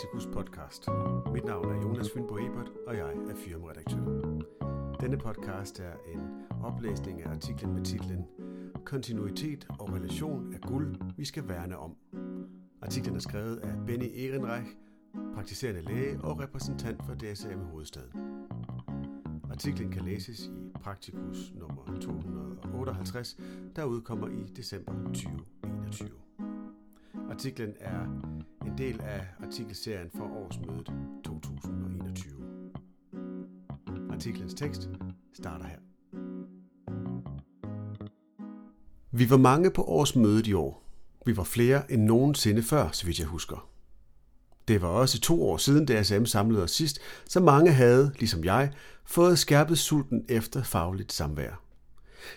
Velkommen Praktikus podcast. Mit navn er Jonas Fynbo Ebert, og jeg er firmaredaktør. Denne podcast er en oplæsning af artiklen med titlen Kontinuitet og relation er guld, vi skal værne om. Artiklen er skrevet af Benny Ehrenreich, praktiserende læge og repræsentant for DSM Hovedstaden. Artiklen kan læses i Praktikus nummer 258, der udkommer i december 2021. Artiklen er en del af artikelserien for årsmødet 2021. Artiklens tekst starter her. Vi var mange på årsmødet i år. Vi var flere end nogensinde før, så vidt jeg husker. Det var også to år siden DSM samlede os sidst, så mange havde, ligesom jeg, fået skærpet sulten efter fagligt samvær.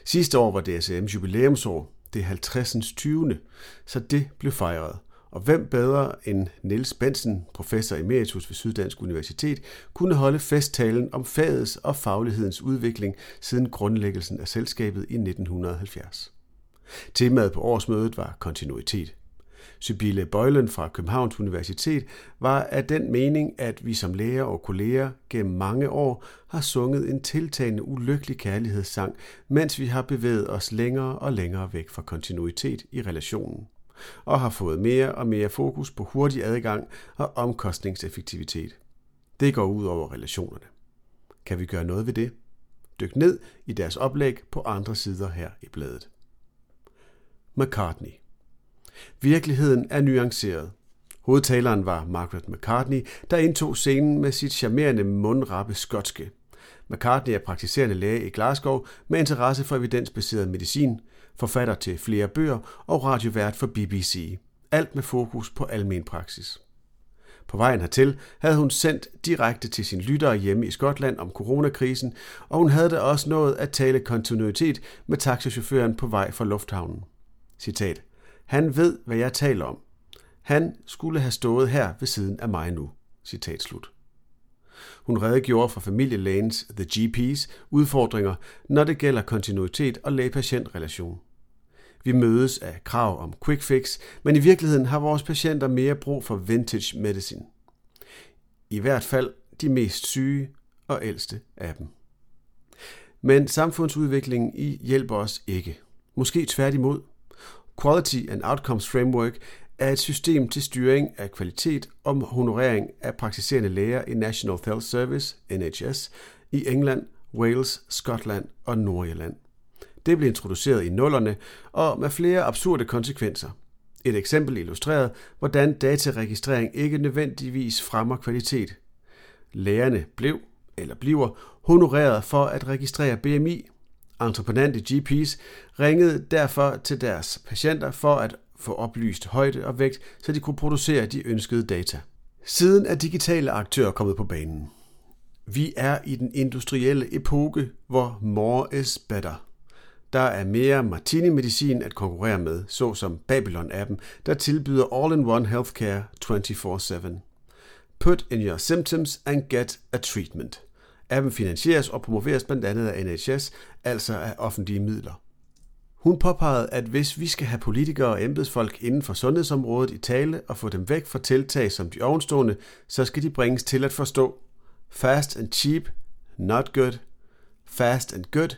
Sidste år var DSM's jubilæumsår, det 50. 20. Så det blev fejret. Og hvem bedre end Niels Bensen, professor emeritus ved Syddansk Universitet, kunne holde festtalen om fagets og faglighedens udvikling siden grundlæggelsen af selskabet i 1970. Temaet på årsmødet var kontinuitet. Sybille Bøjlen fra Københavns Universitet var af den mening, at vi som læger og kolleger gennem mange år har sunget en tiltagende ulykkelig kærlighedssang, mens vi har bevæget os længere og længere væk fra kontinuitet i relationen og har fået mere og mere fokus på hurtig adgang og omkostningseffektivitet. Det går ud over relationerne. Kan vi gøre noget ved det? Dyk ned i deres oplæg på andre sider her i bladet. McCartney Virkeligheden er nuanceret. Hovedtaleren var Margaret McCartney, der indtog scenen med sit charmerende mundrappe skotske. McCartney er praktiserende læge i Glasgow med interesse for evidensbaseret medicin, forfatter til flere bøger og radiovært for BBC. Alt med fokus på almen praksis. På vejen hertil havde hun sendt direkte til sin lyttere hjemme i Skotland om coronakrisen, og hun havde da også nået at tale kontinuitet med taxichaufføren på vej fra lufthavnen. Citat. Han ved, hvad jeg taler om. Han skulle have stået her ved siden af mig nu. Citat slut. Hun redegjorde for familielægens, The GP's, udfordringer, når det gælder kontinuitet og læge-patient-relation. Vi mødes af krav om quick fix, men i virkeligheden har vores patienter mere brug for vintage medicine. I hvert fald de mest syge og ældste af dem. Men samfundsudviklingen i hjælper os ikke. Måske tværtimod. Quality and Outcomes Framework er et system til styring af kvalitet og honorering af praktiserende læger i National Health Service, NHS, i England, Wales, Skotland og Nordjylland. Det blev introduceret i nullerne og med flere absurde konsekvenser. Et eksempel illustreret, hvordan dataregistrering ikke nødvendigvis fremmer kvalitet. Lægerne blev, eller bliver, honoreret for at registrere BMI. Entreprenante GPs ringede derfor til deres patienter for at få oplyst højde og vægt, så de kunne producere de ønskede data. Siden er digitale aktører kommet på banen. Vi er i den industrielle epoke, hvor more is better. Der er mere martini-medicin at konkurrere med, såsom Babylon-appen, der tilbyder all-in-one healthcare 24-7. Put in your symptoms and get a treatment. Appen finansieres og promoveres blandt andet af NHS, altså af offentlige midler. Hun påpegede, at hvis vi skal have politikere og embedsfolk inden for sundhedsområdet i tale og få dem væk fra tiltag som de ovenstående, så skal de bringes til at forstå fast and cheap, not good, fast and good,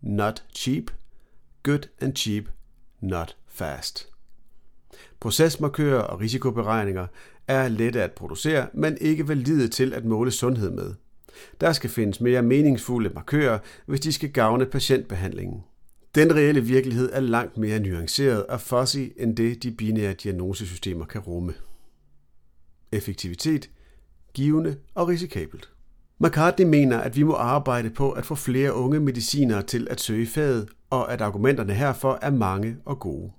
not cheap, good and cheap, not fast. Procesmarkører og risikoberegninger er lette at producere, men ikke valide til at måle sundhed med. Der skal findes mere meningsfulde markører, hvis de skal gavne patientbehandlingen. Den reelle virkelighed er langt mere nuanceret og fuzzy end det, de binære diagnosesystemer kan rumme. Effektivitet, givende og risikabelt. McCartney mener, at vi må arbejde på at få flere unge medicinere til at søge faget, og at argumenterne herfor er mange og gode.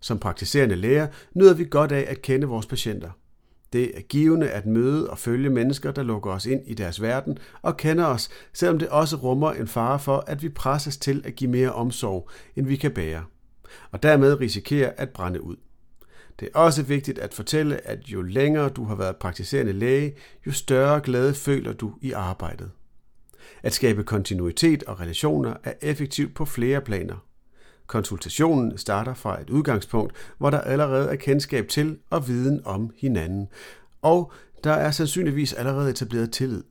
Som praktiserende læger nyder vi godt af at kende vores patienter. Det er givende at møde og følge mennesker, der lukker os ind i deres verden og kender os, selvom det også rummer en fare for, at vi presses til at give mere omsorg, end vi kan bære, og dermed risikerer at brænde ud. Det er også vigtigt at fortælle, at jo længere du har været praktiserende læge, jo større glæde føler du i arbejdet. At skabe kontinuitet og relationer er effektivt på flere planer. Konsultationen starter fra et udgangspunkt, hvor der allerede er kendskab til og viden om hinanden, og der er sandsynligvis allerede etableret tillid.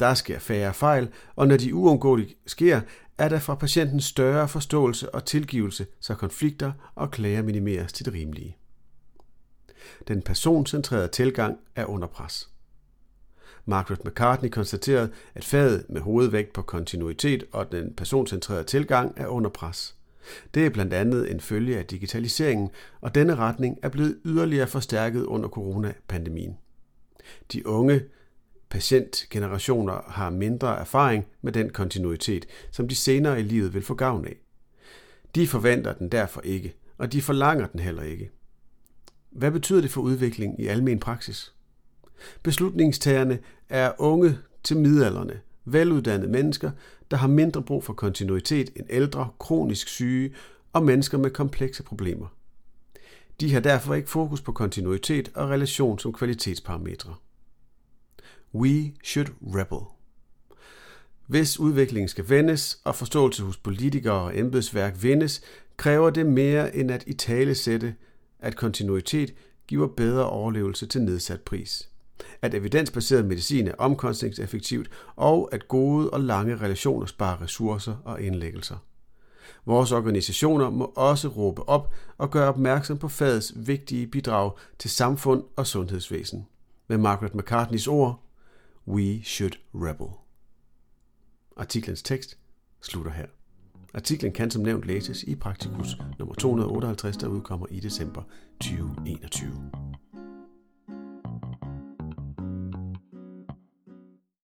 Der sker færre fejl, og når de uundgåeligt sker, er der fra patienten større forståelse og tilgivelse, så konflikter og klager minimeres til det rimelige. Den personcentrerede tilgang er under pres. Margaret McCartney konstaterede, at faget med hovedvægt på kontinuitet og den personcentrerede tilgang er under pres. Det er blandt andet en følge af digitaliseringen, og denne retning er blevet yderligere forstærket under coronapandemien. De unge patientgenerationer har mindre erfaring med den kontinuitet, som de senere i livet vil få gavn af. De forventer den derfor ikke, og de forlanger den heller ikke. Hvad betyder det for udvikling i almen praksis? Beslutningstagerne er unge til midalderne, veluddannede mennesker, der har mindre brug for kontinuitet end ældre, kronisk syge og mennesker med komplekse problemer. De har derfor ikke fokus på kontinuitet og relation som kvalitetsparametre. We should rebel. Hvis udviklingen skal vendes og forståelse hos politikere og embedsværk vendes, kræver det mere end at i tale sætte, at kontinuitet giver bedre overlevelse til nedsat pris. At evidensbaseret medicin er omkostningseffektivt, og at gode og lange relationer sparer ressourcer og indlæggelser. Vores organisationer må også råbe op og gøre opmærksom på fagets vigtige bidrag til samfund og sundhedsvæsen. Med Margaret McCartneys ord, We should rebel. Artiklens tekst slutter her. Artiklen kan som nævnt læses i Praktikus nummer 258, der udkommer i december 2021.